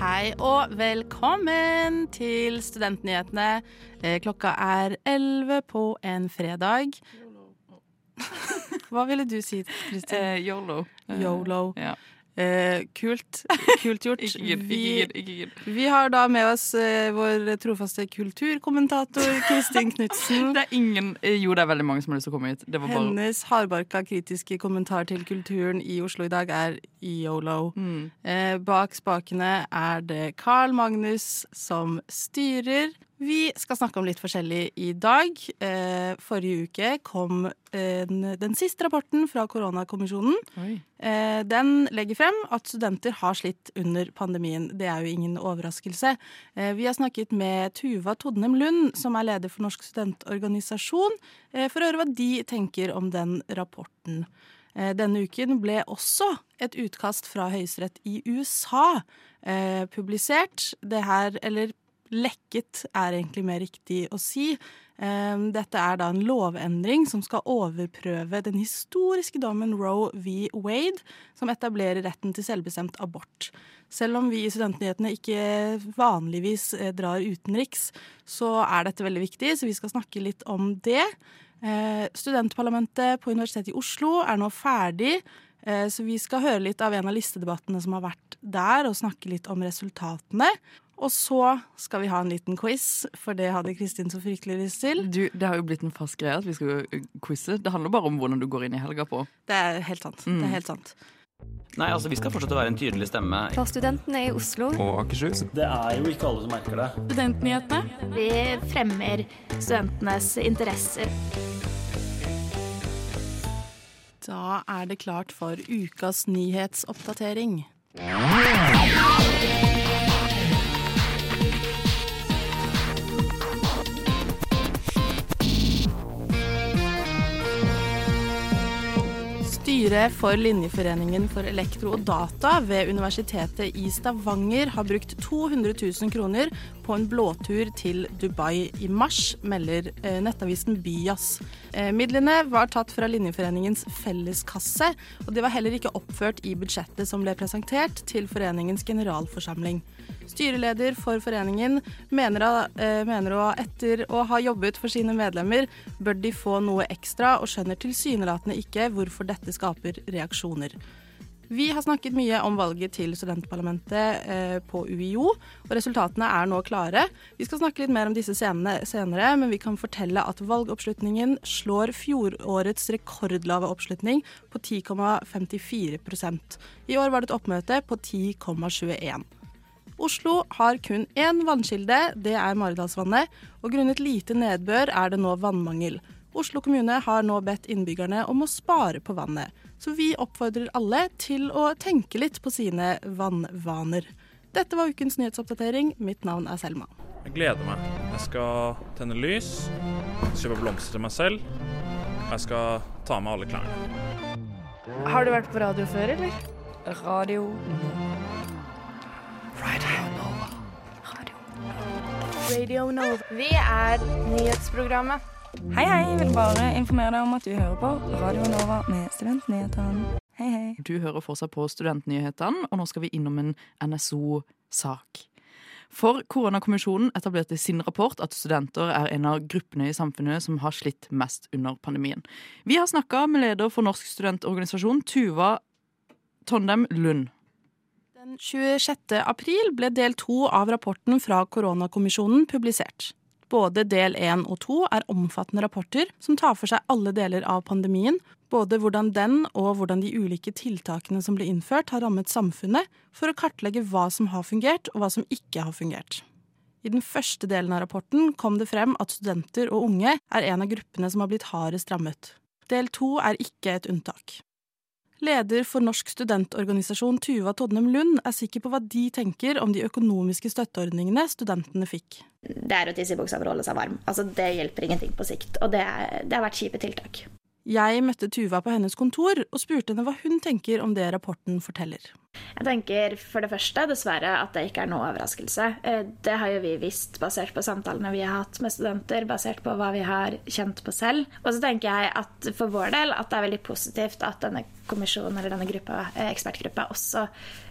Hei og velkommen til Studentnyhetene. Eh, Klokka er 11 på en fredag. Hva ville du si, Kristin? Eh, Yolo. Yolo. Ja. Eh, kult. Kult gjort. Ikke gidd, ikke Vi, gidd. gidd. vi har da med oss eh, vår trofaste kulturkommentator Kristin Knutsen. Det er ingen eh, Jo, det er veldig mange som har lyst til å komme hit. Det var bare Hennes hardbarka kritiske kommentar til kulturen i Oslo i dag er yolo. Mm. Eh, bak spakene er det Carl Magnus som styrer. Vi skal snakke om litt forskjellig i dag. Eh, forrige uke kom eh, den, den siste rapporten fra koronakommisjonen. Eh, den legger frem at studenter har slitt under pandemien. Det er jo ingen overraskelse. Eh, vi har snakket med Tuva Todnem Lund, som er leder for Norsk studentorganisasjon, eh, for å høre hva de tenker om den rapporten. Eh, Denne uken ble også et utkast fra Høyesterett i USA eh, publisert. Det her, eller lekket er egentlig mer riktig å si. Eh, Dette er da en lovendring som skal overprøve den historiske dommen Roe v. Wade, som etablerer retten til selvbestemt abort. Selv om vi i Studentnyhetene ikke vanligvis eh, drar utenriks, så er dette veldig viktig, så vi skal snakke litt om det. Eh, Studentparlamentet på Universitetet i Oslo er nå ferdig, eh, så vi skal høre litt av en av listedebattene som har vært der, og snakke litt om resultatene. Og så skal vi ha en liten quiz, for det hadde Kristin så fryktelig lyst til. Du, det har jo blitt en fast greie at vi skal eh, quize. Det handler bare om hvordan du går inn i helga på. Det er helt sant. Det er helt sant. Nei, altså Vi skal fortsette å være en tydelig stemme. For studentene i Oslo og Akershus. Det er jo ikke alle som merker det. Studentnyhetene. Vi fremmer studentenes interesser. Da er det klart for ukas nyhetsoppdatering. Styret for Linjeforeningen for elektro og data ved Universitetet i Stavanger har brukt 200 000 kroner på en blåtur til Dubai i mars, melder eh, nettavisen Byas. Eh, midlene var tatt fra Linjeforeningens felleskasse, og det var heller ikke oppført i budsjettet som ble presentert til foreningens generalforsamling. Styreleder for foreningen mener, eh, mener å etter å ha jobbet for sine medlemmer, bør de få noe ekstra, og skjønner tilsynelatende ikke hvorfor dette skaper reaksjoner. Vi har snakket mye om valget til studentparlamentet eh, på UiO, og resultatene er nå klare. Vi skal snakke litt mer om disse scenene senere, men vi kan fortelle at valgoppslutningen slår fjorårets rekordlave oppslutning på 10,54% I år var det et oppmøte på 10,21 Oslo har kun én vannkilde, det er Maridalsvannet, og grunnet lite nedbør er det nå vannmangel. Oslo kommune har nå bedt innbyggerne om å spare på vannet, så vi oppfordrer alle til å tenke litt på sine vannvaner. Dette var ukens nyhetsoppdatering. Mitt navn er Selma. Jeg gleder meg. Jeg skal tenne lys, kjøpe blomster til meg selv, jeg skal ta med alle klærne. Har du vært på radio før, eller? Radio Radio Nova. Vi er nyhetsprogrammet. Hei, hei. Jeg vil bare informere deg om at du hører på Radio Nova med Studentnyhetene. Hei, hei. Du hører fortsatt på Studentnyhetene, og nå skal vi innom en NSO-sak. For Koronakommisjonen etablerte i sin rapport at studenter er en av gruppene i samfunnet som har slitt mest under pandemien. Vi har snakka med leder for Norsk studentorganisasjon, Tuva Tondem Lund. Den 26. april ble del to av rapporten fra koronakommisjonen publisert. Både del én og to er omfattende rapporter som tar for seg alle deler av pandemien, både hvordan den og hvordan de ulike tiltakene som ble innført, har rammet samfunnet, for å kartlegge hva som har fungert og hva som ikke har fungert. I den første delen av rapporten kom det frem at studenter og unge er en av gruppene som har blitt hardest rammet. Del to er ikke et unntak. Leder for Norsk studentorganisasjon Tuva Todnem Lund er sikker på hva de tenker om de økonomiske støtteordningene studentene fikk. Det er å tisse i buksa for å holde seg varm. Altså, det hjelper ingenting på sikt. Og det, er, det har vært kjipe tiltak. Jeg møtte Tuva på hennes kontor og spurte henne hva hun tenker om det rapporten forteller. Jeg tenker for det første dessverre at det ikke er noe overraskelse. Eh, Det har jo vi visst basert på samtalene vi har hatt med studenter, basert på hva vi har kjent på selv. Og så tenker jeg at for vår del at det er veldig positivt at denne kommisjonen eller denne gruppa, eh, ekspertgruppa også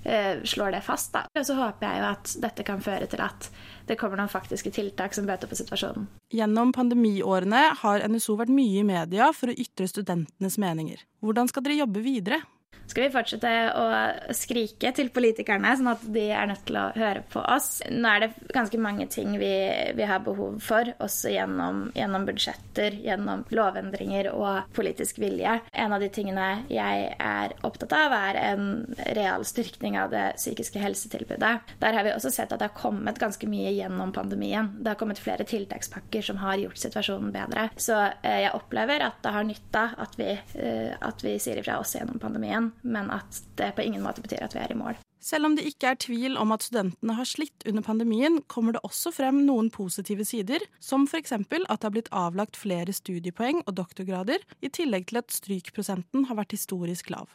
eh, slår det fast. Da. Og så håper jeg jo at dette kan føre til at det kommer noen faktiske tiltak som bøter på situasjonen. Gjennom pandemiårene har NSO vært mye i media for å ytre studentenes meninger. Hvordan skal dere jobbe videre? Skal vi fortsette å skrike til politikerne, sånn at de er nødt til å høre på oss? Nå er det ganske mange ting vi, vi har behov for, også gjennom, gjennom, budsjetter, gjennom lovendringer og politisk vilje. En av de tingene jeg er opptatt av, er en real styrkning av det psykiske helsetilbudet. Der har vi også sett at det har kommet ganske mye gjennom pandemien. Det har kommet flere tiltakspakker som har gjort situasjonen bedre. Så eh, jeg opplever at det har nytta at vi, eh, at vi sier ifra også gjennom pandemien men at det på ingen måte betyr at vi er i mål. Selv om det ikke er tvil om at studentene har slitt under pandemien, kommer det også frem noen positive sider, som f.eks. at det har blitt avlagt flere studiepoeng og doktorgrader, i tillegg til at strykprosenten har vært historisk lav.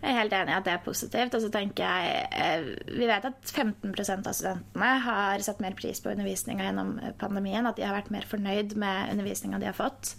Jeg er helt enig i at det er positivt. Og så tenker jeg eh, Vi vet at 15% av studentene har satt mer pris på undervisninga gjennom pandemien. At de har vært mer fornøyd med undervisninga de har fått.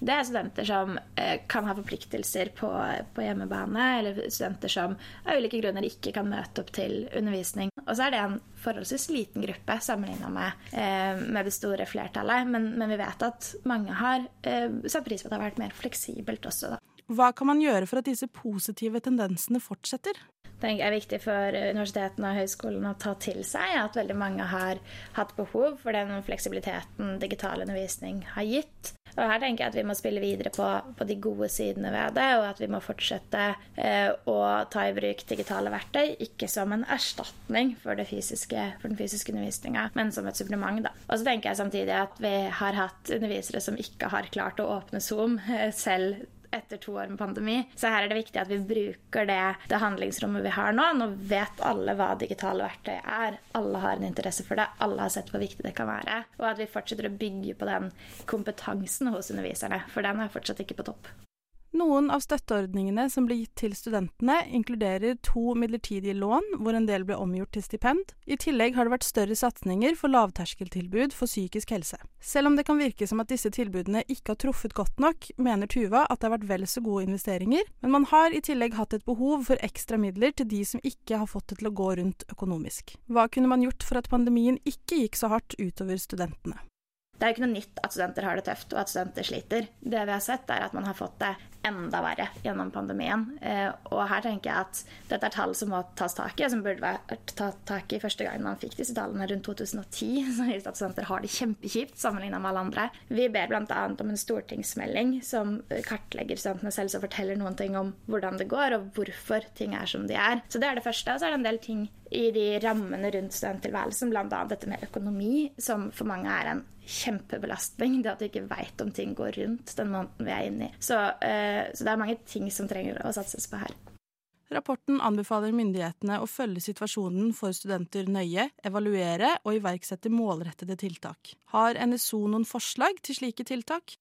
Det er studenter som eh, kan ha forpliktelser på, på, hjemmebane, eller studenter som av ulike grunner ikke kan møte opp til undervisning. Og så er det en forholdsvis liten gruppe sammenligna med, eh, med, det store flertallet. Men, men, vi vet at mange har satt pris på at det har vært mer fleksibelt også. Da. Hva kan man gjøre for at disse positive tendensene fortsetter? Det er viktig for universitetene og høyskolene å ta til seg at veldig mange har hatt behov for den fleksibiliteten digital undervisning har gitt. Og her tenker jeg at vi må spille videre på, på de gode sidene ved det, og at vi må fortsette eh, å ta i bruk digitale verktøy, ikke som en erstatning for, fysiske, for den fysiske undervisninga, men som et supplement. Da. Og så tenker jeg samtidig at vi har hatt undervisere som ikke har klart å åpne Zoom eh, selv etter to år med pandemi. Så her er det viktig at vi bruker det, det handlingsrommet vi har nå. Nå vet alle hva digitale verktøy er. Alle har en interesse for det. Alle har sett hvor viktig det kan være. Og at vi fortsetter å bygge på den kompetansen hos underviserne, for den er fortsatt ikke på topp. Noen av støtteordningene som ble gitt til studentene, inkluderer to midlertidige lån, hvor en del ble omgjort til stipend. I tillegg har det vært større satsinger for lavterskeltilbud for psykisk helse. Selv om det kan virke som at disse tilbudene ikke har truffet godt nok, mener Tuva at det har vært vel så gode investeringer, men man har i tillegg hatt et behov for ekstra midler til de som ikke har fått det til å gå rundt økonomisk. Hva kunne man gjort for at pandemien ikke gikk så hardt utover studentene? Det er jo ikke noe nytt at studenter har det tøft og at studenter sliter. Det vi har sett, er at man har fått det enda verre gjennom pandemien. Eh, og her tenker jeg at dette er tall som må tas tak i, som burde vært tatt tak i første gang man fikk disse tallene rundt 2010. Så at studenter har det kjempekjipt sammenlignet med alle andre. Vi ber bl.a. om en stortingsmelding som kartlegger studentenes helse og forteller noen ting om hvordan det går, og hvorfor ting er som de er. Så det er det første. Og så er det en del ting i de rammene rundt studenttilværelsen, bl.a. dette med økonomi, som for mange er en kjempebelastning. Det at du ikke veit om ting går rundt den måneden vi er inne i. Så, uh, så det er mange ting som trenger å satses på her. Rapporten anbefaler myndighetene å følge situasjonen for studenter nøye, evaluere og iverksette målrettede tiltak. Har NSO noen forslag til slike tiltak?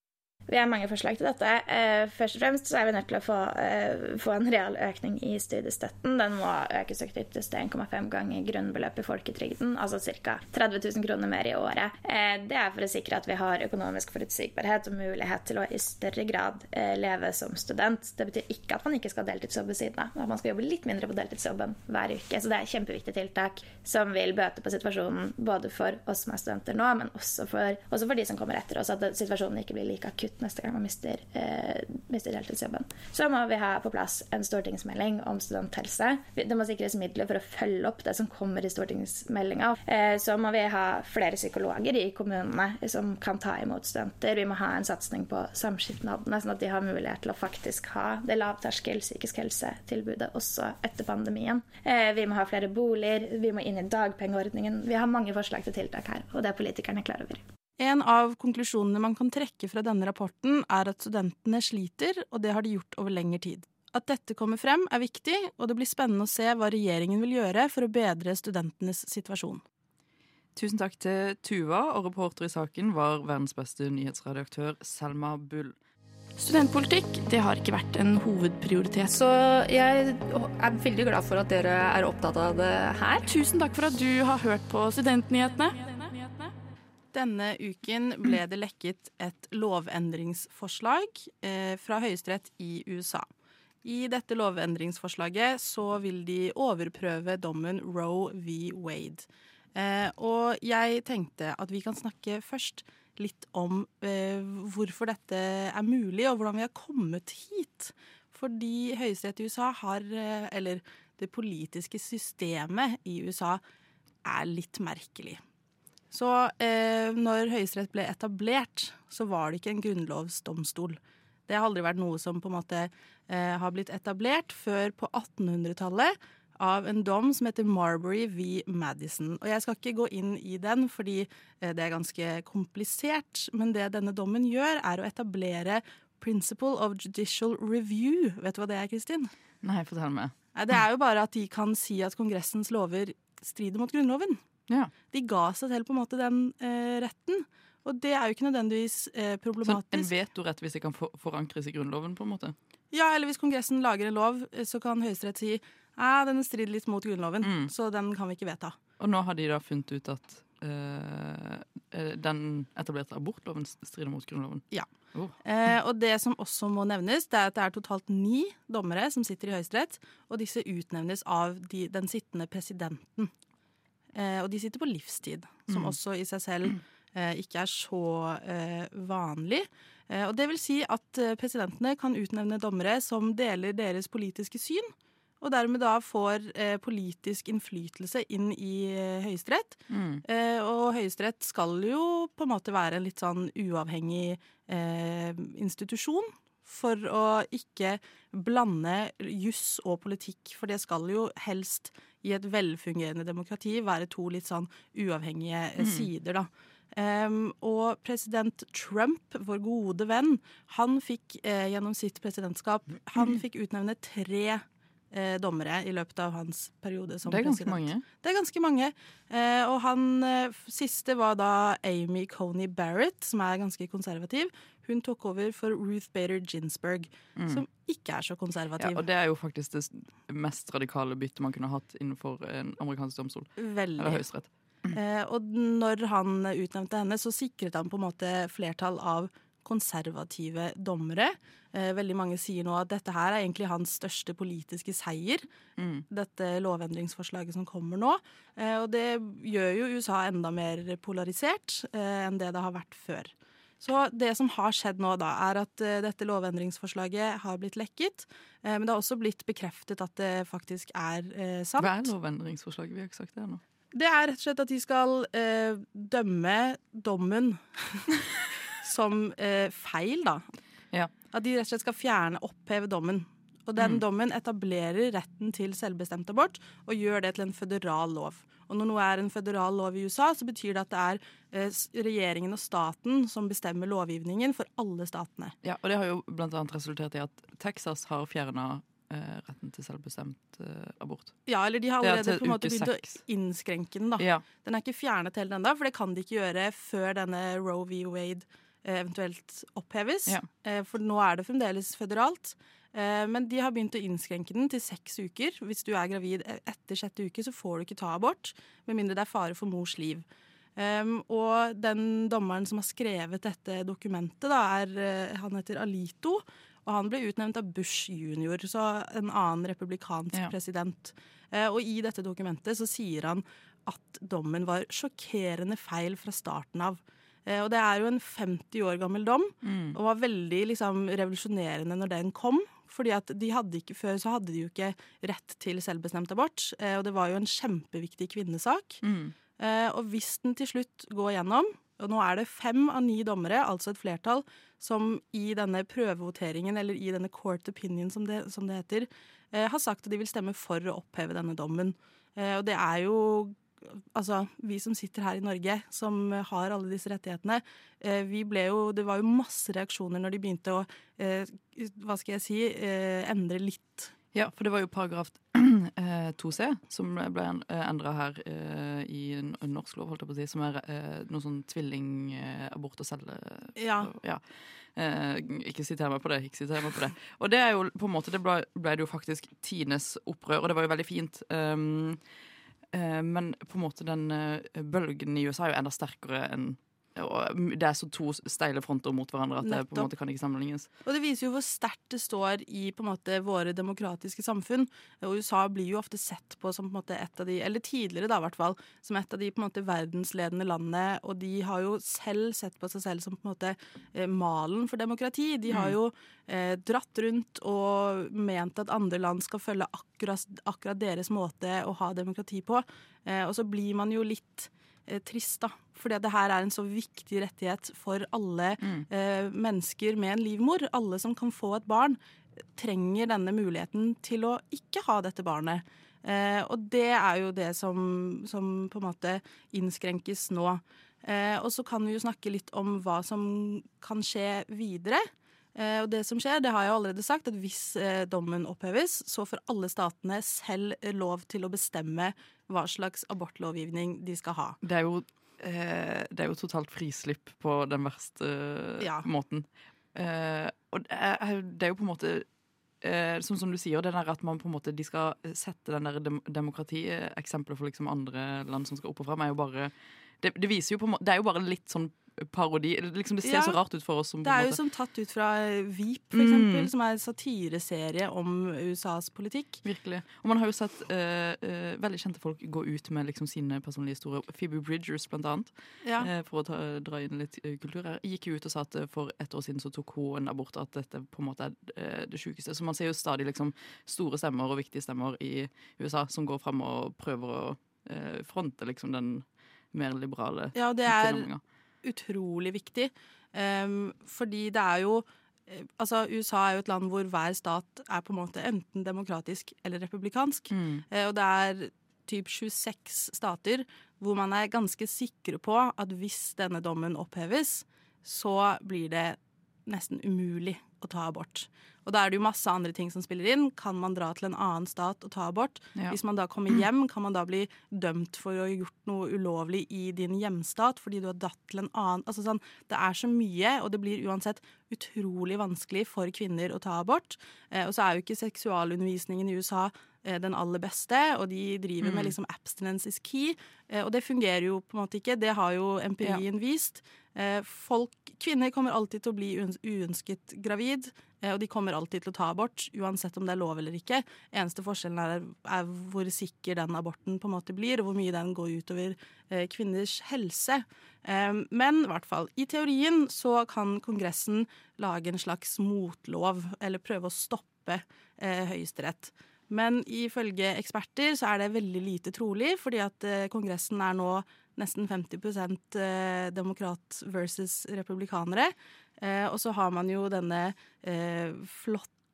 Vi har mange forslag til dette. Eh, først og fremst så er vi nødt til å få, eh, få en real økning i studiestøtten. Den må økes ytterligere til 1,5 ganger grunnbeløpet i folketrygden, altså ca. 30 000 kroner mer i året. Eh, det er for å sikre at vi har økonomisk forutsigbarhet og mulighet til å i større grad leve som student. Det betyr ikke at man ikke skal ha deltidsjobb ved siden av, at man skal jobbe litt mindre på deltidsjobben hver uke. Så det er et kjempeviktig tiltak som vil bøte på situasjonen både for oss som er studenter nå, men også for, også for de som kommer etter oss, at situasjonen ikke blir like akutt neste gang man mister, eh, mister heltidsjobben. Så må vi ha på plass en stortingsmelding om studenthelse. Det må sikres midler for å følge opp det som kommer i stortingsmeldinga. Eh, så må vi ha flere psykologer i kommunene som kan ta imot studenter. Vi må ha en satsing på samskipnadene, sånn at de har mulighet til å faktisk ha det lavterskel psykisk helse-tilbudet også etter pandemien. Eh, vi må ha flere boliger, vi må inn i dagpengeordningen. Vi har mange forslag til tiltak her, og det er politikerne klar over. En av konklusjonene man kan trekke fra denne rapporten, er at studentene sliter, og det har de gjort over lengre tid. At dette kommer frem, er viktig, og det blir spennende å se hva regjeringen vil gjøre for å bedre studentenes situasjon. Tusen takk til Tuva, og reporter i saken var verdens beste nyhetsredaktør Selma Bull. Studentpolitikk det har ikke vært en hovedprioritet. Så jeg er veldig glad for at dere er opptatt av det her. Tusen takk for at du har hørt på Studentnyhetene. Denne uken ble det lekket et lovendringsforslag eh, fra Høyesterett i USA. I dette lovendringsforslaget så vil de overprøve dommen Roe v. Wade. Eh, og jeg tenkte at vi kan snakke først litt om eh, hvorfor dette er mulig, og hvordan vi har kommet hit. Fordi Høyesterett i USA har eh, Eller det politiske systemet i USA er litt merkelig. Så eh, når Høyesterett ble etablert, så var det ikke en grunnlovsdomstol. Det har aldri vært noe som på en måte eh, har blitt etablert før på 1800-tallet av en dom som heter Marbury v. Madison. Og jeg skal ikke gå inn i den, fordi eh, det er ganske komplisert. Men det denne dommen gjør, er å etablere Principle of Judicial Review. Vet du hva det er, Kristin? Nei, fortell meg. Det er jo bare at de kan si at Kongressens lover strider mot Grunnloven. Ja. De ga seg selv på en måte den eh, retten. Og det er jo ikke nødvendigvis eh, Så en vetorett hvis det kan for forankres i Grunnloven, på en måte? Ja, eller hvis Kongressen lager en lov, eh, så kan Høyesterett si at den strider litt mot Grunnloven, Mm. så den kan vi ikke vedta. Og nå har de da funnet ut at eh, eh, den etablerte abortloven strider mot Grunnloven? Ja. Oh. Eh, og det som også må nevnes, det er at det er totalt ni dommere som sitter i Høyesterett, og disse utnevnes av de, den sittende presidenten. Eh, og de sitter på livstid, som Mm. også i seg selv eh, ikke er så eh, vanlig. Eh, og det vil si at eh, presidentene kan utnevne dommere som deler deres politiske syn, og dermed da får eh, politisk innflytelse inn i eh, Høyesterett. Mm. Eh, og Høyesterett skal jo på en måte være en litt sånn uavhengig eh, institusjon. For å ikke blande juss og politikk, for det skal jo helst i et velfungerende demokrati være to litt sånn uavhengige eh, Mm. sider, da. Um, og president Trump, vår gode venn, han fikk eh, gjennom sitt presidentskap Han fikk utnevne tre eh, dommere i løpet av hans periode som president. Det er ganske president. mange. Det er ganske mange. Eh, og han eh, siste var da Amy Coney Barrett, som er ganske konservativ. Hun tok over for Ruth Bader Ginsburg, Mm. som ikke er så konservativ. Ja, og det er jo faktisk det mest radikale byttet man kunne hatt innenfor en amerikansk domstol. Eller Veldig. Mm. Eh, og når han utnevnte henne, så sikret han på en måte flertall av konservative dommere. Eh, veldig mange sier nå at dette her er egentlig hans største politiske seier. Mm. Dette lovendringsforslaget som kommer nå. Eh, og det gjør jo USA enda mer polarisert eh, enn det det har vært før. Så det som har skjedd nå, da, er at eh, dette lovendringsforslaget har blitt lekket. Eh, men det har også blitt bekreftet at det faktisk er eh, sant. Hva er lovendringsforslaget? Vi har ikke sagt det ennå. Det er rett og slett at de skal eh, dømme dommen som eh, feil, da. Ja. At de rett og slett skal fjerne, oppheve dommen. Og den Mm. dommen etablerer retten til selvbestemt abort og gjør det til en føderal lov. Og når noe er en føderal lov i USA, så betyr det at det er eh, regjeringen og staten som bestemmer lovgivningen for alle statene. Ja, og det har jo annet resultert i at Texas har fjerna eh, retten til selvbestemt eh, abort. Ja, eller de har er allerede på en måte begynt begynt å innskrenke den, da. Ja. Den er ikke fjernet helt ennå, for det kan de ikke gjøre før denne Roe v. Wade eh, eventuelt oppheves. Ja. For nå er det fremdeles føderalt. Eh, Men de har begynt å innskrenke den til seks uker. Hvis du er gravid e- etter sjette uke, så får du ikke ta abort, med mindre det er fare for mors liv. Og den dommeren som har skrevet dette dokumentet, da, er, eh, han heter Alito. Og han ble utnevnt av Bush junior, så en annen republikansk Ja. president. Eh, og i dette dokumentet så sier han at dommen var sjokkerende feil fra starten av. Og det er jo en 50 år gammel dom, Mm. og var veldig liksom, revolusjonerende når den kom. Fordi at de hadde ikke, Før så hadde de jo ikke rett til selvbestemt abort, eh, og det var jo en kjempeviktig kvinnesak. Mm. Eh, og hvis den til slutt går gjennom, og nå er det fem av ni dommere, altså et flertall, som i denne prøvevoteringen, eller i denne court opinion som det, som det heter, eh, har sagt at de vil stemme for å oppheve denne dommen. Eh, og det er jo Altså, vi som sitter her i Norge, som har alle disse rettighetene, eh, vi ble jo Det var jo masse reaksjoner når de begynte å eh, Hva skal jeg si eh, endre litt Ja, for det var jo paragraf eh, 2C, som ble endra her i norsk lov, holdt jeg på å si, som er noe sånn tvillingabort og celle... Ja. ja. Ikke siter meg på det. ikke siter meg på det. Og det er jo på en måte, det ble, ble det jo faktisk tidenes opprør, og det var jo veldig fint. Um, men på en måte den eh, bølgen i USA er jo enda sterkere enn Det er så to steile fronter mot hverandre at det på en måte kan ikke sammenlignes. Og det viser jo hvor sterkt det står i på en måte våre demokratiske samfunn. Og USA blir jo ofte sett på som på en måte et av de, eller tidligere da i hvert fall, som et av de på en måte verdensledende landene. Og de har jo selv sett på seg selv som på en måte eh, malen for demokrati. De har Mm. jo eh, dratt rundt og ment at andre land skal følge akkurat, akkurat deres måte å ha demokrati på. Eh, og så blir man jo litt trist, da. Fordi det her er en så viktig rettighet for alle eh, mennesker med en livmor. Alle som kan få et barn, trenger denne muligheten til å ikke ha dette barnet. Eh, og det er jo det som, som på en måte innskrenkes nå. Eh, og så kan vi jo snakke litt om hva som kan skje videre. Eh, og det som skjer, det har jeg allerede sagt, at hvis eh, dommen oppheves, så får alle statene selv eh, lov til å bestemme hva slags abortlovgivning de skal ha. Det er jo, eh, det er jo totalt frislipp på den verste eh, Ja. måten. Eh, og det er, det er jo på en måte eh, Som, som du sier, det der at man på en måte de skal sette den der dem, demokratieksempelet for liksom andre land som skal opp og fram, er jo bare det, det viser jo på en måte Det er jo bare litt sånn parodi. Liksom det ser Ja. så rart ut for oss som Det er jo som tatt ut fra Veep, for eksempel, Mm. som er en satireserie om USAs politikk. Virkelig. Og man har jo sett uh, uh, veldig kjente folk gå ut med liksom sine personlige historier. Phoebe Bridgers, blant annet. Ja. uh, for å ta, dra inn litt eh, kultur her. Gikk jo ut og sa at eh, for et år siden så tok hun en abort, at dette på en måte er eh, det sjukeste. Så man ser jo stadig liksom store stemmer og viktige stemmer i USA som går fram og prøver å eh, fronte liksom den mer liberale Ja, det er. Utrolig viktig. Um, fordi det er jo eh, Altså, USA er jo et land hvor hver stat er på en måte enten demokratisk eller republikansk. Mm. Eh, og det er typ 26 stater hvor man er ganske sikre på at hvis denne dommen oppheves, så blir det nesten umulig å ta abort. Og da er det jo masse andre ting som spiller inn. Kan man dra til en annen stat og ta abort? Ja. Hvis man da kommer hjem, kan man da bli dømt for å ha gjort noe ulovlig i din hjemstat fordi du har datt til en annen altså sånn, Det er så mye, og det blir uansett utrolig vanskelig for kvinner å ta abort. Eh, og så er jo ikke seksualundervisningen i USA eh, den aller beste, og de driver med Mm. liksom abstinence is key. Eh, og det fungerer jo på en måte ikke. Det har jo empirien vist. Eh, folk, kvinner kommer alltid til å bli uøns- uønsket gravid, eh, og de kommer alltid til å ta abort, uansett om det er lov eller ikke. Eneste forskjellen er, er hvor sikker den aborten på en måte blir, og hvor mye den går utover eh, kvinners helse. Men i hvert fall, i teorien så kan Kongressen lage en slags motlov, eller prøve å stoppe Høyesterett. Men ifølge eksperter så er det veldig lite trolig, fordi at eh, Kongressen er nå nesten 50 eh, demokrat versus republikanere. Eh, og så har man jo denne eh,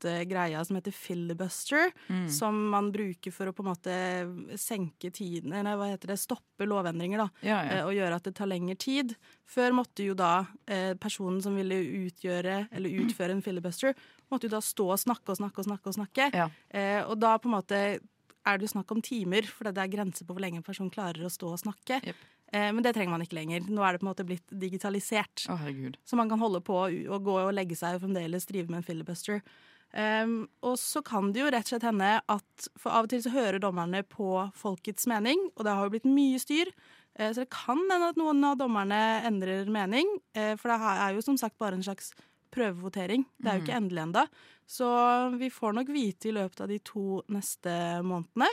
flotte greia som heter filibuster, Mm. som man bruker for å på en måte senke tiden Nei, hva heter det? Stoppe lovendringer, da. Ja, ja. eh, Og gjøre at det tar lengre tid. Før måtte jo da eh, personen som ville utgjøre eller utføre en filibuster, måtte jo da stå og snakke og snakke og snakke. Og snakke. Ja. Eh, og da på en måte er det jo snakk om timer, for det er grenser på hvor lenge en person klarer å stå og snakke. Yep. Eh, men det trenger man ikke lenger. Nå er det på en måte blitt digitalisert. Oh. Så man kan holde på å gå og legge seg og fremdeles drive med en filibuster. Um, og så kan det jo rett og slett hende at For av og til så hører dommerne på folkets mening, og det har jo blitt mye styr. Eh, så det kan hende at noen av dommerne endrer mening, eh, for det er jo som sagt bare en slags prøvevotering. Det er jo ikke endelig enda. Så vi får nok vite i løpet av de to neste månedene.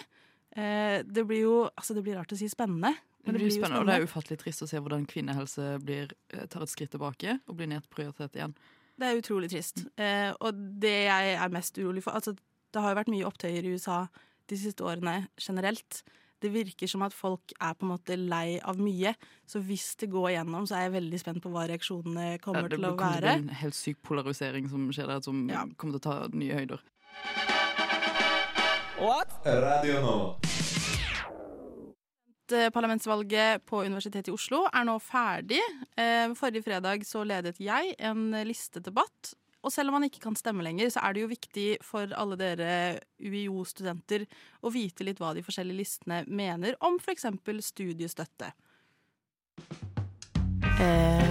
Eh, det blir jo Altså, det blir rart å si spennende. Det Men blir jo spennende, og det er ufattelig trist å se hvordan kvinnehelse blir, tar et skritt tilbake og blir nedprioritert igjen. Det er utrolig trist. Eh, og det jeg er mest urolig for altså, Det har jo vært mye opptøyer i USA de siste årene generelt. Det virker som at folk er på en måte lei av mye. Så hvis det går igjennom, så er jeg veldig spent på hva reaksjonene kommer Ja, det til å kommer til å være. bli en helt syk polarisering som skjer der, som Ja. kommer til å ta nye høyder. What? Radio nå. Parlamentsvalget på Universitetet i Oslo er nå ferdig. Eh, Forrige fredag så ledet jeg en listedebatt. og selv om man ikke kan stemme lenger, så er det jo viktig for alle dere UiO-studenter å vite litt hva de forskjellige listene mener om f.eks. studiestøtte. Eh,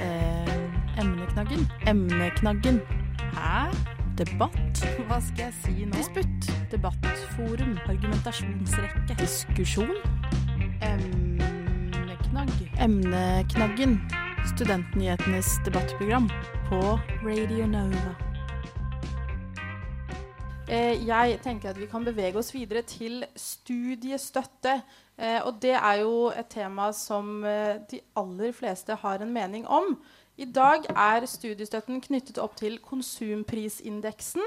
eh, emneknaggen. Emneknaggen. Hæ? Debatt? Hva skal jeg si nå? Disputt. Debattforum. Argumentasjonsrekke. Diskusjon. Emneknagg. Emneknaggen. Studentnyhetenes debattprogram på Radio Nova. Eh, Jeg tenker at vi kan bevege oss videre til studiestøtte. Eh, Og det er jo et tema som eh, de aller fleste har en mening om. I dag er studiestøtten knyttet opp til konsumprisindeksen.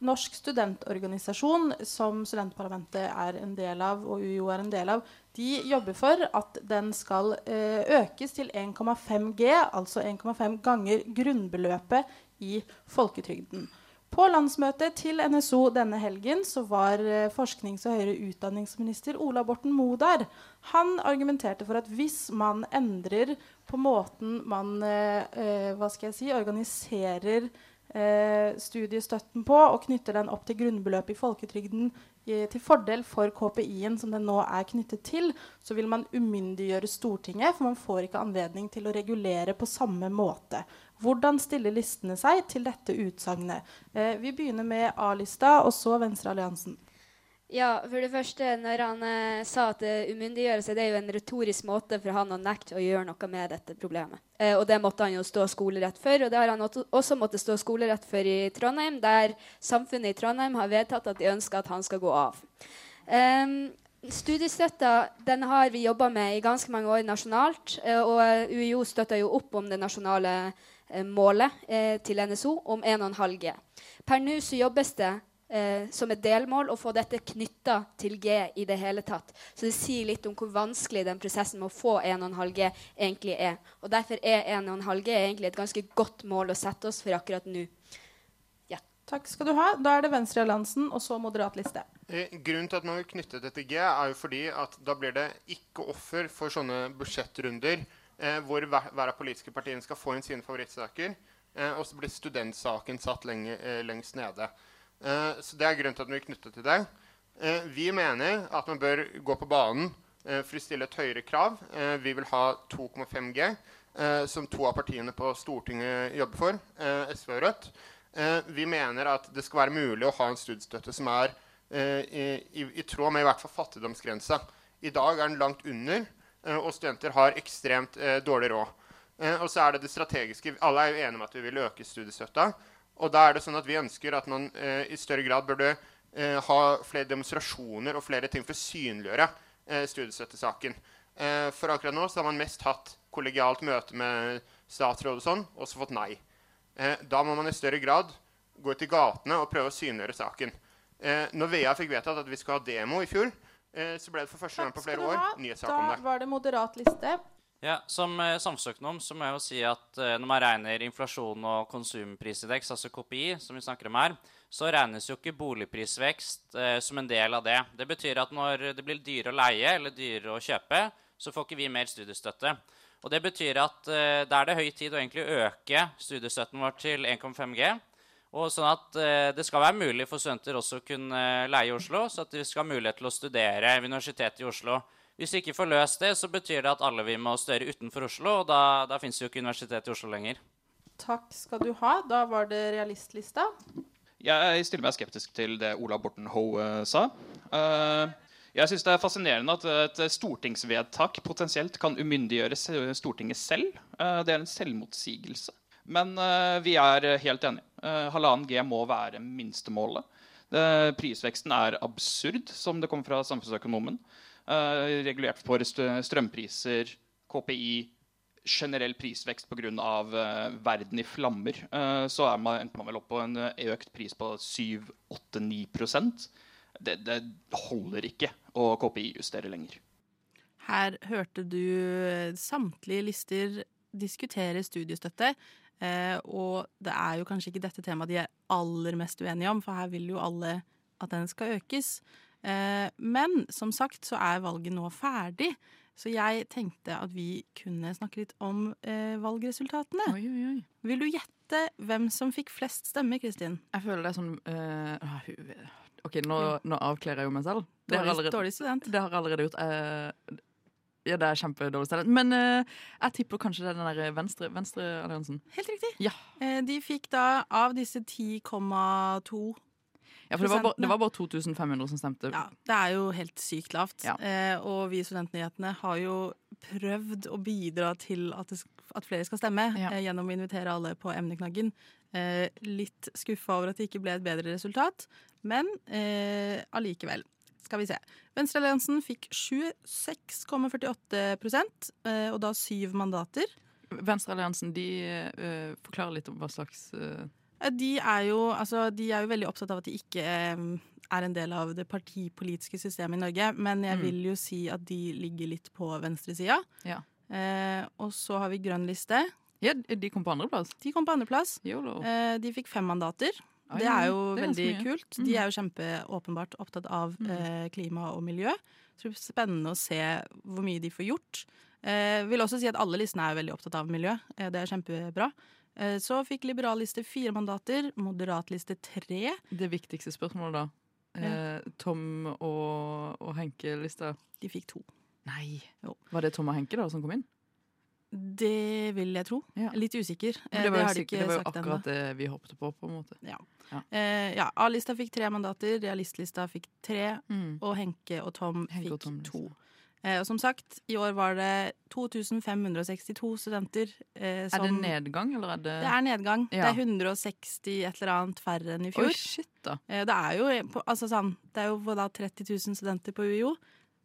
Norsk studentorganisasjon, som studentparlamentet er en del av, og UiO er en del av, de jobber for at den skal eh, økes til 1,5 G, altså 1,5 ganger grunnbeløpet i folketrygden. På landsmøtet til NSO denne helgen så var eh, forsknings- og høyere utdanningsminister Ola Borten Moe der. Han argumenterte for at hvis man endrer på måten man eh, eh, hva skal jeg si, organiserer eh, studiestøtten på, og knytter den opp til grunnbeløpet i folketrygden eh, til fordel for KPI-en som den nå er knyttet til, så vil man umyndiggjøre Stortinget, for man får ikke anledning til å regulere på samme måte. Hvordan stiller listene seg til dette utsagnet? Eh, vi begynner med A-lista, og så Venstrealliansen. Ja, for det første, når han eh, sa at det umyndiggjøres, er det jo en retorisk måte for han å nekte å gjøre noe med dette problemet. Eh, og det måtte han jo stå skolerett for, og det har han også- måttet stå skolerett for i Trondheim, der samfunnet i Trondheim har vedtatt at de ønsker at han skal gå av. Um, Studiestøtta den har vi jobba med i ganske mange år nasjonalt. eh, Og UiO støtter jo opp om det nasjonale eh, målet eh, til NSO om 1,5 G. Per nå så jobbes det eh, som et delmål å få dette knytta til G i det hele tatt. Så det sier litt om hvor vanskelig den prosessen med å få 1,5 G egentlig er. Og derfor er 1,5 G egentlig et ganske godt mål å sette oss for akkurat nå. Takk skal du ha. Da er det Venstrealliansen, og så Moderat liste. Eh, Grunnen til at man vil knytte det til G, er jo fordi at da blir det ikke offer for sånne budsjettrunder eh, hvor hver, hver av politiske partiene skal få inn sine favorittsaker, eh, og så blir studentsaken satt lenge, eh, lengst nede. Eh, så Det er grunnen til at vi er knyttet til det. Eh, vi mener at man bør gå på banen eh, for å stille et høyere krav. Eh, vi vil ha 2,5 G, eh, som to av partiene på Stortinget jobber for, eh, SV og Rødt. Eh, vi mener at det skal være mulig å ha en studiestøtte som er eh, i, i, i tråd med i hvert fall fattigdomsgrensa. I dag er den langt under, eh, og studenter har ekstremt eh, dårlig råd. Eh, og så er det det strategiske. Alle er jo enige om at vi vil øke studiestøtta. Og da er det sånn at vi ønsker at man eh, i større grad burde eh, ha flere demonstrasjoner og flere ting for å synliggjøre eh, studiestøttesaken. Eh, for akkurat nå så har man mest hatt kollegialt møte med statsråd og sånn, og så fått nei. Eh, da må man i større grad gå ut i gatene og prøve å synliggjøre saken. Eh, når VEA fikk vedtatt at vi skulle ha demo i fjor, eh, så ble det for første gang på flere år nyhetssak om det. Da var det Moderat liste. Ja, Som eh, samfunnsøkonom så må jeg jo si at eh, når man regner inflasjon og konsumprisindeks, altså KPI, som vi snakker om her, så regnes jo ikke boligprisvekst eh, som en del av det. Det betyr at når det blir dyrere å leie eller dyrere å kjøpe, så får ikke vi mer studiestøtte. Og det betyr at eh, da er det høy tid å egentlig øke studiestøtten vår til 1,5 G. Og sånn at eh, det skal være mulig for studenter også å kunne eh, leie i Oslo, så at de skal ha mulighet til å studere ved Universitetet i Oslo. Hvis vi ikke får løst det, så betyr det at alle vi må studere utenfor Oslo, og da, da fins jo ikke Universitetet i Oslo lenger. Takk skal du ha. Da var det Realistlista. Jeg stiller meg skeptisk til det Ola Borten Hoe eh, sa. Eh, jeg syns det er fascinerende at et stortingsvedtak potensielt kan umyndiggjøre Stortinget selv. Det er en selvmotsigelse. Men eh, vi er helt enige. Eh, Halvannen G må være minstemålet. Prisveksten er absurd, som det kommer fra samfunnsøkonomen. Eh, regulert for strømpriser, KPI, generell prisvekst pga. Uh, verden i flammer, uh, så er man, endte man vel opp på en eh, økt pris på 7-8-9 det, det holder ikke å KPI-justere lenger. Her hørte du eh, samtlige lister diskutere studiestøtte. Eh, og det er jo kanskje ikke dette temaet de er aller mest uenige om, for her vil jo alle at den skal økes. Eh, men som sagt så er valget nå ferdig. Så jeg tenkte at vi kunne snakke litt om eh, valgresultatene. Oi, oi, oi. Vil du gjette hvem som fikk flest stemmer, Kristin? Jeg føler det er sånn ah, OK, nå, nå avkler jeg jo meg selv. Det har allerede, dårlig student. det har jeg allerede gjort. Eh, ja, det er kjempedårlig talent. Men eh, jeg tipper kanskje det er den der venstre, venstrealliansen. Helt riktig. Ja. Eh, de fikk da av disse 10,2 Ja, for det var, bare, det var bare 2500 som stemte. Ja, det er jo helt sykt lavt. Ja. Eh, og vi i Studentnyhetene har jo prøvd å bidra til at, det, sk- at flere skal stemme, Ja. eh, gjennom å invitere alle på emneknaggen. Eh, litt skuffa over at det ikke ble et bedre resultat, men eh, allikevel. Skal vi se. Venstrealliansen fikk 26,48 eh, og da syv mandater. Venstrealliansen de uh, forklarer litt om hva slags Eh, De er, jo, altså, de er jo veldig opptatt av at de ikke er en del av det partipolitiske systemet i Norge. Men jeg Mm. vil jo si at de ligger litt på venstresida. Ja. Uh, og så har vi Grønn liste. Ja, de kom på andreplass. De kom på andreplass. Eh, de fikk fem mandater. Oi, det er jo det er veldig kult. De er jo kjempeåpenbart opptatt av eh, klima og miljø. Så det blir spennende å se hvor mye de får gjort. Eh, vil også si at alle listene er veldig opptatt av miljø. Eh, det er kjempebra. Eh, så fikk liberalliste fire mandater, moderatliste tre. Det viktigste spørsmålet, da. Eh, Tom og, og Henke-lista. De fikk to. Nei. Jo. Var det Tom og Henke da som kom inn? Det vil jeg tro. Ja. Litt usikker. Det var, jo har de sikkert, ikke det var jo akkurat det vi håpte på, på en måte. Ja. Ja. Eh, ja, A-lista fikk tre mandater, realistlista fikk tre, Mm. og Henke og Tom Henke og fikk Tom, to. Eh, og som sagt, i år var det 2562 studenter eh, som Er det nedgang, eller er det Det er nedgang. Det er 160 et eller annet færre enn i fjor. Oi, shit, da. Eh, det er jo, altså, sånn, det er jo da 30 000 studenter på UiO.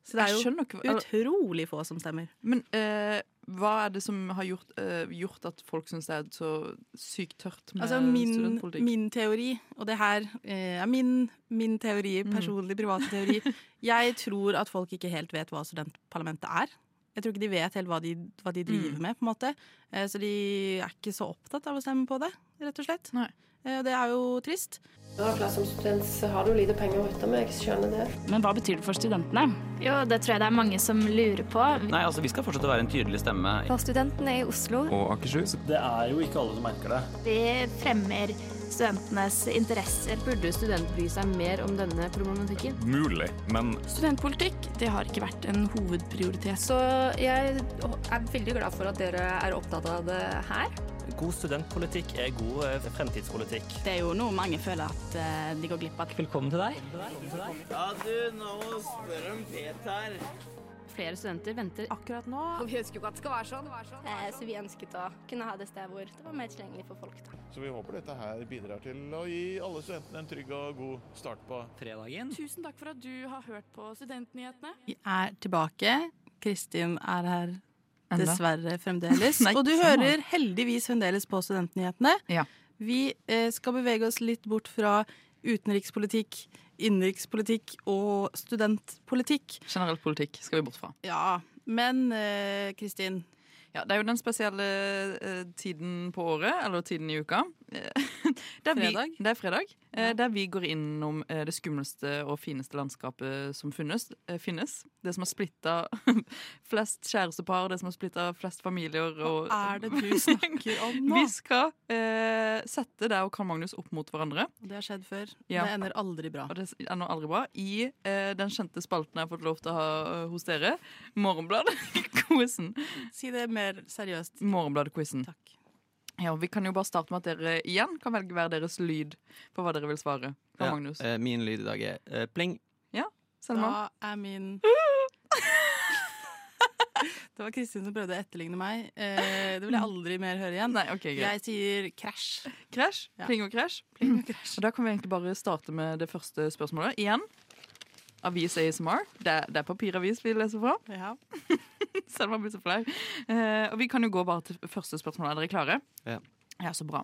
Så det er jo utrolig få som stemmer. Men eh, hva er det som har gjort, uh, gjort at folk syns det er så sykt tørt med Altså min, studentpolitikk? min teori, og det her eh, er min, min teori, Mm. personlig private teori Jeg tror at folk ikke helt vet hva studentparlamentet er. Jeg tror ikke de vet helt hva de, hva de driver Mm. med, på en måte. Uh, så de er ikke så opptatt av å stemme på det, rett og slett. Nei. Eh, og det er jo trist. Som student så har du lite penger å rutte med, jeg skjønner det. Men hva betyr det for studentene? Jo, det tror jeg det er mange som lurer på. Nei, altså Vi skal fortsette å være en tydelig stemme. For studentene i Oslo. Og Akershus. Det er jo ikke alle som merker det. Vi fremmer studentenes interesser. Burde studenter bry seg mer om denne problematikken? Mulig, men Studentpolitikk det har ikke vært en hovedprioritet. Så jeg er veldig glad for at dere er opptatt av det her. God studentpolitikk er god eh, fremtidspolitikk. Det er jo noe mange føler at eh, de går glipp av. Velkommen til deg. Ja, du, nå spør om Peter. Flere studenter venter Akkurat nå Og vi ønsker jo ikke at det skal være sånn. Eh, så vi ønsket å kunne ha det stedet hvor det var mer tilgjengelig for folk. Da. Så vi håper dette her bidrar til å gi alle studentene en trygg og god start på fredagen. Tusen takk for at du har hørt på Studentnyhetene. Vi er tilbake. Kristin er her Enda? dessverre fremdeles. Nei, og du hører heldigvis fremdeles på Studentnyhetene. Ja. Vi eh, skal bevege oss litt bort fra utenrikspolitikk, innenrikspolitikk og studentpolitikk. Generell politikk skal vi bort fra. Ja, men eh, Kristin, Ja, Det er jo den spesielle eh, tiden på året, eller tiden i uka. Eh, der vi- Fredag? det er fredag. Ja. Der vi går innom eh, det skumleste og fineste landskapet som funnes. eh, finnes. Det som har splitta flest kjærestepar, det som har splitta flest familier. Og, er det du snakker om nå? Vi skal eh, sette deg og Karl Magnus opp mot hverandre. Det har skjedd før. Ja. Det ender aldri bra. Og det ender aldri bra. I eh, den kjente spalten jeg har fått lov til å ha eh, hos dere, Morgenbladet-quizen. Si det mer seriøst. Morgenbladet-quizen. Takk. Ja, vi kan jo bare starte med at dere igjen kan velge hver deres lyd på hva dere vil svare. Ja, Magnus. eh, min lyd i dag er eh, pling. Ja, Selma. Da er min Det var Kristin som prøvde å etterligne meg. Eh, det vil jeg aldri mer høre igjen. Nei, ok, greit. Jeg sier krasj. Krasj. Ja. Pling og krasj. Pling og krasj. Og da kan vi egentlig bare starte med det første spørsmålet. Igjen. Avis ASMR. Det det er papiravis vi leser fra. Ja. Selma blir så flau. Eh, og vi kan jo gå bare til første spørsmål. Er dere klare? Ja. Ja, så bra.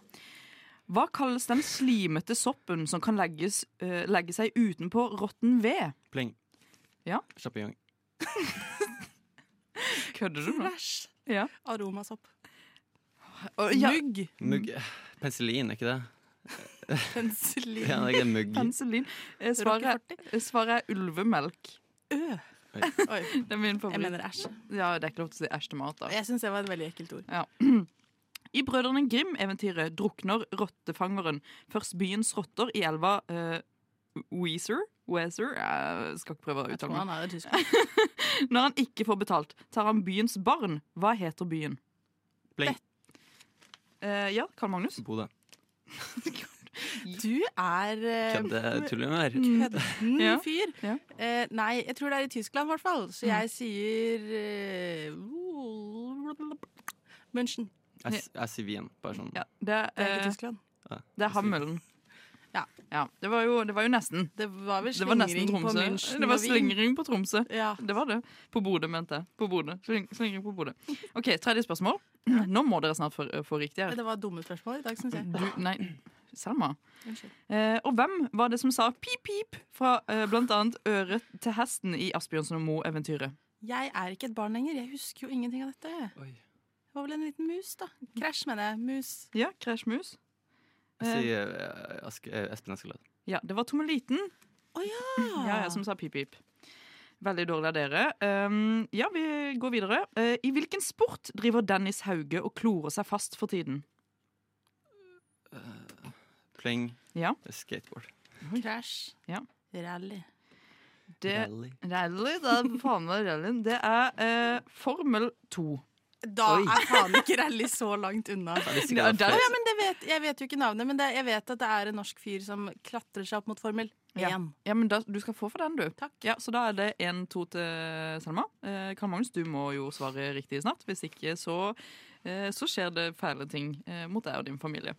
Hva kalles den slimete soppen som kan legges, eh, legge seg utenpå råtten ved? Pling. Ja. Sjampinjong. Kødder du nå? Krasj. Ja. Aromasopp. Og, ja. Mugg. Mugg. Penicillin, er ikke det? Penicillin. Ja, det er mugg. Penicillin. Eh, Svaret, svaret er ulvemelk. Øh. Oi. Det er min favoritt. Jeg mener æsj. Ja, det er ikke lov til å si æsj til mat. da. Jeg syns det var et veldig ekkelt ord. Ja. I Brødrene Grim-eventyret drukner rottefangeren først byens rotter i elva uh, Weezer. Weezer? Jeg skal ikke prøve å Jeg tror uttale han meg. er i Tyskland. Når han ikke får betalt, tar han byens barn. Hva heter byen? Blink. Uh, ja, Karl Magnus? Bodø. Du er eh, Kødde tuller. Kødden Ja. fyr. Ja. Eh, nei, jeg tror det er i Tyskland, i hvert fall. Så Mm. jeg sier eh, München. Jeg, jeg sier Wien. Bare sånn. Ja, det, er, Det er ikke eh, Tyskland. Ja. det er Hammelen. Ja. Ja, det var jo, det var jo nesten. Det var vel var slingring på. München Det var slingring på Tromsø. Ja. Det var det. På Bodø, mente jeg. På Bodø. Sling, slingring på Bodø. OK, tredje spørsmål. Nå må dere snart få, få riktig her. Det var dumme spørsmål i dag, syns jeg. Du, nei, Selma. Eh, og hvem var det som sa pip, pip fra eh, annet øret til hesten i Asbjørnsen og Moe-eventyret? Jeg er ikke et barn lenger. Jeg husker jo ingenting av dette. Det var vel en liten mus, da. Krasj, mener jeg. Mus. Ja, Crash Mus. Jeg sier eh, eh, Espen Askeladd. Ja, det var Tommeliten. oh, ja! Ja, ja, som sa pip, pip. Veldig dårlig av dere. Um, ja, vi går videre. Uh, I hvilken sport driver Dennis Hauge og klorer seg fast for tiden? Pling. Ja. Skateboard. Crash. Ja. Rally. Det, Rally. rally. Det er faen meg rallyen. Det er eh, Formel 2. Da Oi. er faen ikke rally så langt unna. Ja, det er Ja, vet, jeg vet jo ikke navnet, men det, jeg vet at det er en norsk fyr som klatrer seg opp mot Formel 1. Ja. ja, men da, du skal få for den, du. Ja, så da er det 1-2 til Selma. Eh, Karl Magnus, du må jo svare riktig snart. Hvis ikke så, eh, så skjer det fæle ting eh, mot deg og din familie.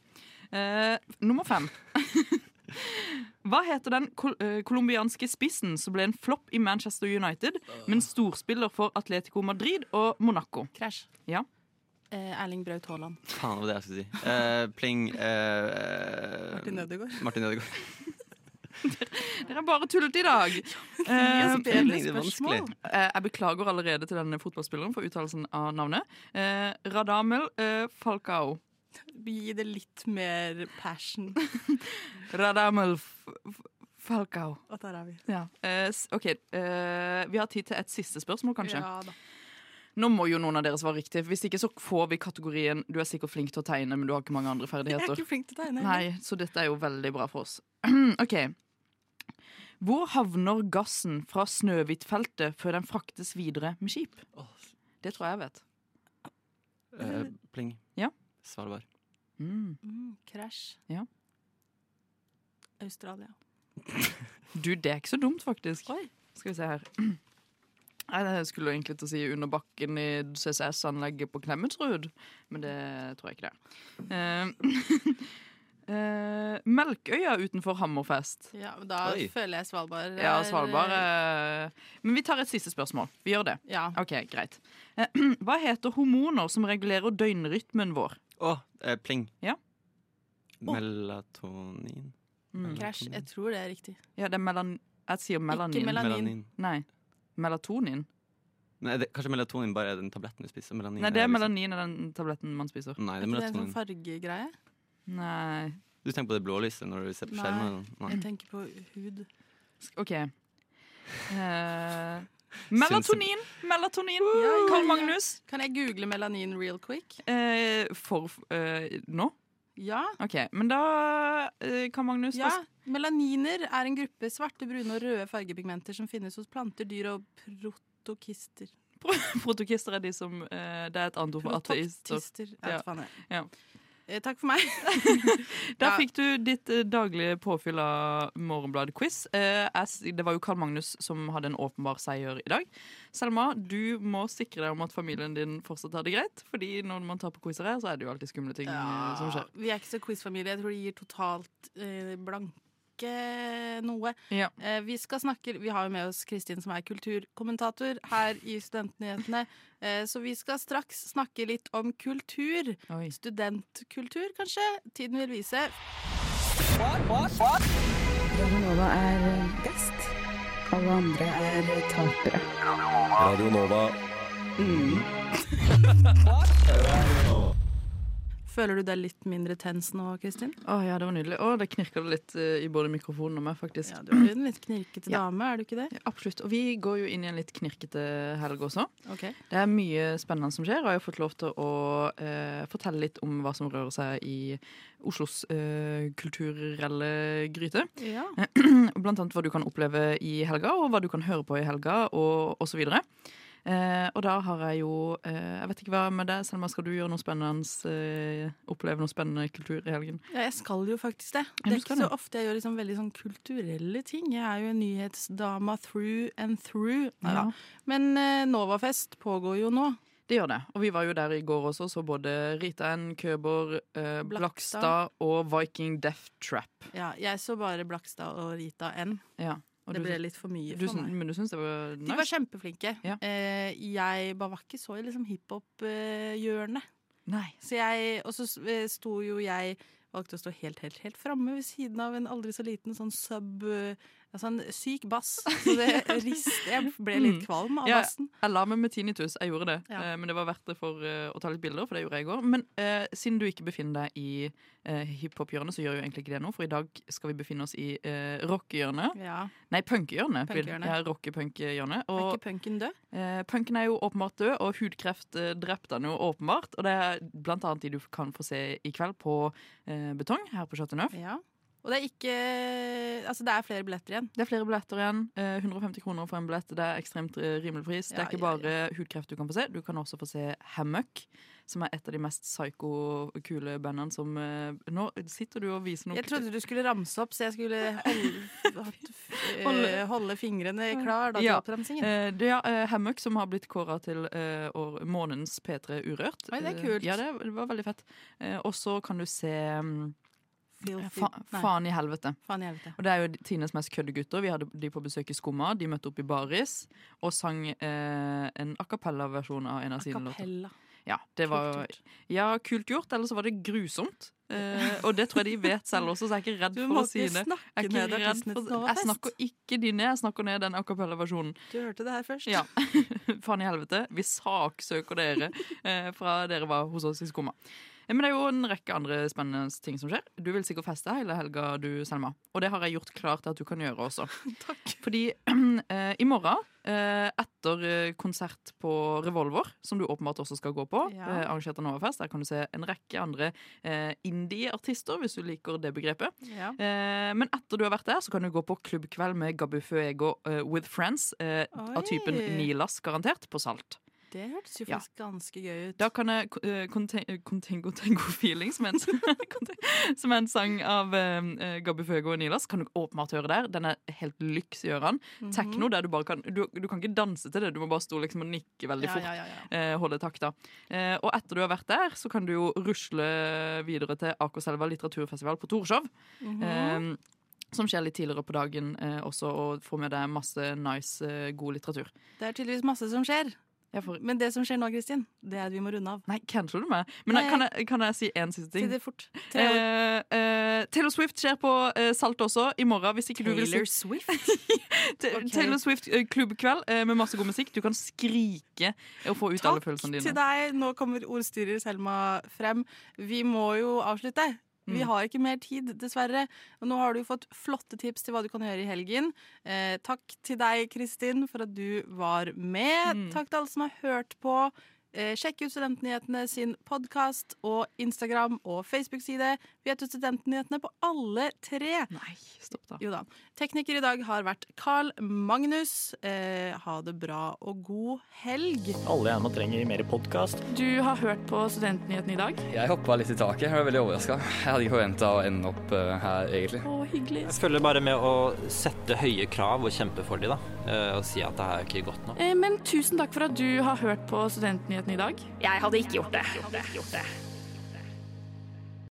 Eh, nummer fem. Hva heter den kol eh, colombianske spissen som ble en flopp i Manchester United, men storspiller for Atletico Madrid og Monaco? Crash. Ja. Eh, Erling Braut Haaland. Faen, det var det jeg skulle si. Eh, pling eh, Martin Ødegaard. Martin Ødegaard. Dere er bare tullet i dag. Eh. Eh, Jeg beklager allerede til denne fotballspilleren for uttalelsen av navnet. Eh, Radamel eh, Falcao. Gi det litt mer passion. Radamel Falcao. Og der er vi. Ja. Eh, s- OK. eh, vi har tid til et siste spørsmål, kanskje. Ja da. Nå må jo noen av dere svare riktig. Hvis ikke så får vi kategorien 'du er sikkert flink til å tegne, men du har ikke mange andre Jeg er ferdigheter'. ikke flink til å tegne. Nei, så dette er jo veldig bra for oss. OK. Hvor havner gassen fra Snøhvitfeltet før den fraktes videre med skip? Det tror jeg jeg vet. Eh, pling. Ja. Svalbard. Mm. Mm, crash. Ja. Australia. Du, det er ikke så dumt, faktisk. Oi. Skal vi se her. Nei, Jeg skulle egentlig til å si under bakken i CCS-anlegget på Klemetsrud, men det tror jeg ikke det Uh, Eh, eh, Melkøya utenfor Hammerfest. Ja, men da Oi. føler jeg Svalbard Ja, er- Svalbard. uh, Men vi tar et siste spørsmål. Vi gjør det. Ja. Ok, greit. Hva heter hormoner som regulerer døgnrytmen vår? Å, eh, pling. Ja. Melatonin. Mm. Crash. Jeg tror det er riktig. Ja, det er melan... Jeg sier melanin. melanin. Melanin. Nei. Melatonin? Nei, det, kanskje melatonin bare er den tabletten du spiser? Melanin Nei, det er liksom- melanin i den tabletten man spiser. Nei, det Er er ikke det en sånn fargegreie? Nei. Du tenker på det blålyset når du ser på skjermen? Nei, jeg tenker på hud. OK. Eh, melatonin! Melatonin! Karl. Magnus. Kan jeg google melanin real quick? Eh, for eh, nå? Ja. OK. Men da, eh, Karl Magnus Ja, Melaniner er en gruppe svarte, brune og røde fargepigmenter som finnes hos planter, dyr og protokister. Protokister er de som eh, Det er et annet ord for ateister. Ja. Ja. Eh, takk for meg. Ja. fikk du ditt eh, daglige påfyll av Morgenbladet-quiz. Eh, det var jo Karl Magnus som hadde en åpenbar seier i dag. Selma, du må sikre deg om at familien din fortsatt har det greit. Fordi når man tar på quizer her, så er det jo alltid skumle ting ja, som skjer. Vi er ikke så quizfamilie. Jeg tror de gir totalt eh, blanke noe. Ja. Eh, vi skal snakke Vi har jo med oss Kristin, som er kulturkommentator her i Studentnyhetene. Eh, så vi skal straks snakke litt om kultur. Studentkultur, kanskje. Tiden vil vise. Radio Nova er best. Alle andre er tapere. Radio Nova. Føler du deg litt mindre tens nå, Kristin? Å ja, det var nydelig. Å, det knirka litt uh, i både mikrofonen og meg, faktisk. Ja, Du er jo en litt knirkete Ja. dame, er du ikke det? Ja, absolutt. Og vi går jo inn i en litt knirkete helg også. Ok. Det er mye spennende som skjer, og jeg har fått lov til å uh, fortelle litt om hva som rører seg i Oslos uh, kulturelle gryte. Ja. Blant annet hva du kan oppleve i helga, og hva du kan høre på i helga, og osv. Eh, og da har jeg jo eh, Jeg vet ikke hva med deg, Selma, skal du gjøre noe spennende? Eh, oppleve noe spennende kultur i helgen? Ja, jeg skal jo faktisk det. Det er ikke så ofte jeg gjør liksom veldig sånn kulturelle ting. Jeg er jo en nyhetsdama through and through. Ja. Men eh, Novafest pågår jo nå. Det gjør det. Og vi var jo der i går også, så både Rita N, Køber, eh, Blakstad og Viking Death Trap. Ja, jeg så bare Blakstad og Rita N. Ja. Og Det ble litt for mye for meg. Men du syns det var nice? De var kjempeflinke. Eh, jeg bare var ikke så i liksom hiphop-hjørnet. Så jeg, og så eh, sto jo jeg Valgte å stå helt, helt, helt framme ved siden av en aldri så liten sånn sub eh, Altså en syk bass. Så det rist, Jeg ble litt Mm. kvalm av Ja, bassen. Jeg la meg med tinnitus, jeg gjorde det. Ja. Eh, men det var verdt det for eh, å ta litt bilder, for det gjorde jeg i går. Men eh, siden du ikke befinner deg i uh, hiphop-hjørnet, så gjør jo egentlig ikke det noe, for i dag skal vi befinne oss i uh, rockehjørnet. Ja. Nei, punkhjørnet. Punkehjørnet. Ja, rockepunk-hjørnet. Er ikke punken død? eh, punken er jo åpenbart død, og hudkreft uh, drepte han jo åpenbart. Og det er blant annet de du kan få se i kveld på eh, Betong her på Chateau Neuf. Ja. Og det er ikke Altså, det er flere billetter igjen. Det er flere billetter igjen. Eh, 150 kroner for en billett. Det er ekstremt eh, rimelig pris. det er ikke ja, bare hudkreft du kan få se. Du kan også få se Hammock, som er et av de mest psyko-kule bandene som eh, Nå sitter du og viser noe Jeg trodde du skulle ramse opp, så jeg skulle holde, eh, Holde- holde fingrene klar da, til Ja. oppramsingen. Eh, det er eh, Hammock som har blitt kåra til eh, år- månedens P3 Urørt. Oi, det er Eh, kult. ja, det, var veldig fett. Eh, og så kan du se mm, fa. Faen i helvete. Faen i helvete. Og det er jo Tines mest køddegutter. Vi hadde de på besøk i Skumma. De møtte opp i baris og sang eh, en a cappella-versjon av en av sine låter. Ja, det var Ja, kult gjort, eller så var det grusomt. Eh, og det tror jeg de vet selv også, så jeg er ikke redd for å si det. Jeg ned for- Jeg snakker ikke de ned, jeg snakker ned den a cappella-versjonen. Du hørte det her først. Ja. Faen i helvete. Vi saksøker dere eh, fra dere var hos oss i Skumma. Men det er jo en rekke andre spennende ting som skjer. Du vil sikkert feste hele helga, du, Selma. Og det har jeg gjort klart at du kan gjøre også. Takk. Fordi eh, i morgen, eh, etter eh, konsert på Revolver, som du åpenbart også skal gå på, Ja. eh, arrangert av Novafest, der kan du se en rekke andre indie-artister, hvis du liker det begrepet. Ja. Men etter du har vært der, så kan du gå på klubbkveld med Gabu Fuego with friends av typen Nilas, garantert, på Salt. Det hørtes jo Ja. faktisk ganske gøy ut. Da kan jeg uh, Contengo Tango Feeling, som er en, som er en sang av uh, Gabu Føgo og Nilas, kan du åpenbart høre der. Den er helt lyks i ørene. Mhm. Tekno, der du bare kan du, du kan ikke danse til det, du må bare stå liksom og nikke veldig Ja, fort. ja, ja, ja. eh, holde takta. Uh, og etter du har vært der, så kan du jo rusle videre til Akerselva litteraturfestival på Torshov. Mhm. eh, som skjer litt tidligere på dagen eh, også, og får med deg masse nice, eh, god litteratur. Det er tydeligvis masse som skjer. Men det som skjer nå, Kristin, det er at vi må runde av. Nei, canceler du meg? Men Nei. kan, jeg, kan jeg si én siste ting? Si det fort. Taylor, Eh, eh, Taylor Swift skjer på eh, Salt også i morgen. Hvis ikke du vil Taylor si Swift? okay. Taylor Swift klubbkveld med masse god musikk. Du kan skrike og få ut alle følelsene dine. Takk til deg. Nå kommer ordstyrer Selma frem. Vi må jo avslutte. Vi Mm. har ikke mer tid, dessverre. Og nå har du fått flotte tips til hva du kan gjøre i helgen. Eh, takk til deg, Kristin, for at du var med. Mm. Takk til alle som har hørt på. Eh, sjekk ut Studentnyhetene sin podkast og Instagram og Facebook-side. Vi heter Studentnyhetene på alle tre. Nei, stopp da. Jo da. Tekniker i dag har vært Carl Magnus. Eh, ha det bra og god helg. Alle gjerne trenger mer podkast. Du har hørt på Studentnyhetene i dag? Jeg hoppa litt i taket. Jeg var veldig overraska. Jeg hadde ikke forventa å ende opp eh, her, egentlig. Å, hyggelig. Jeg følger bare med å sette høye krav og kjempe for dem, da. Eh, Og si at det er ikke godt nok. Eh, Men tusen takk for at du har hørt på Studentnyhetene i dag. Jeg hadde ikke gjort det.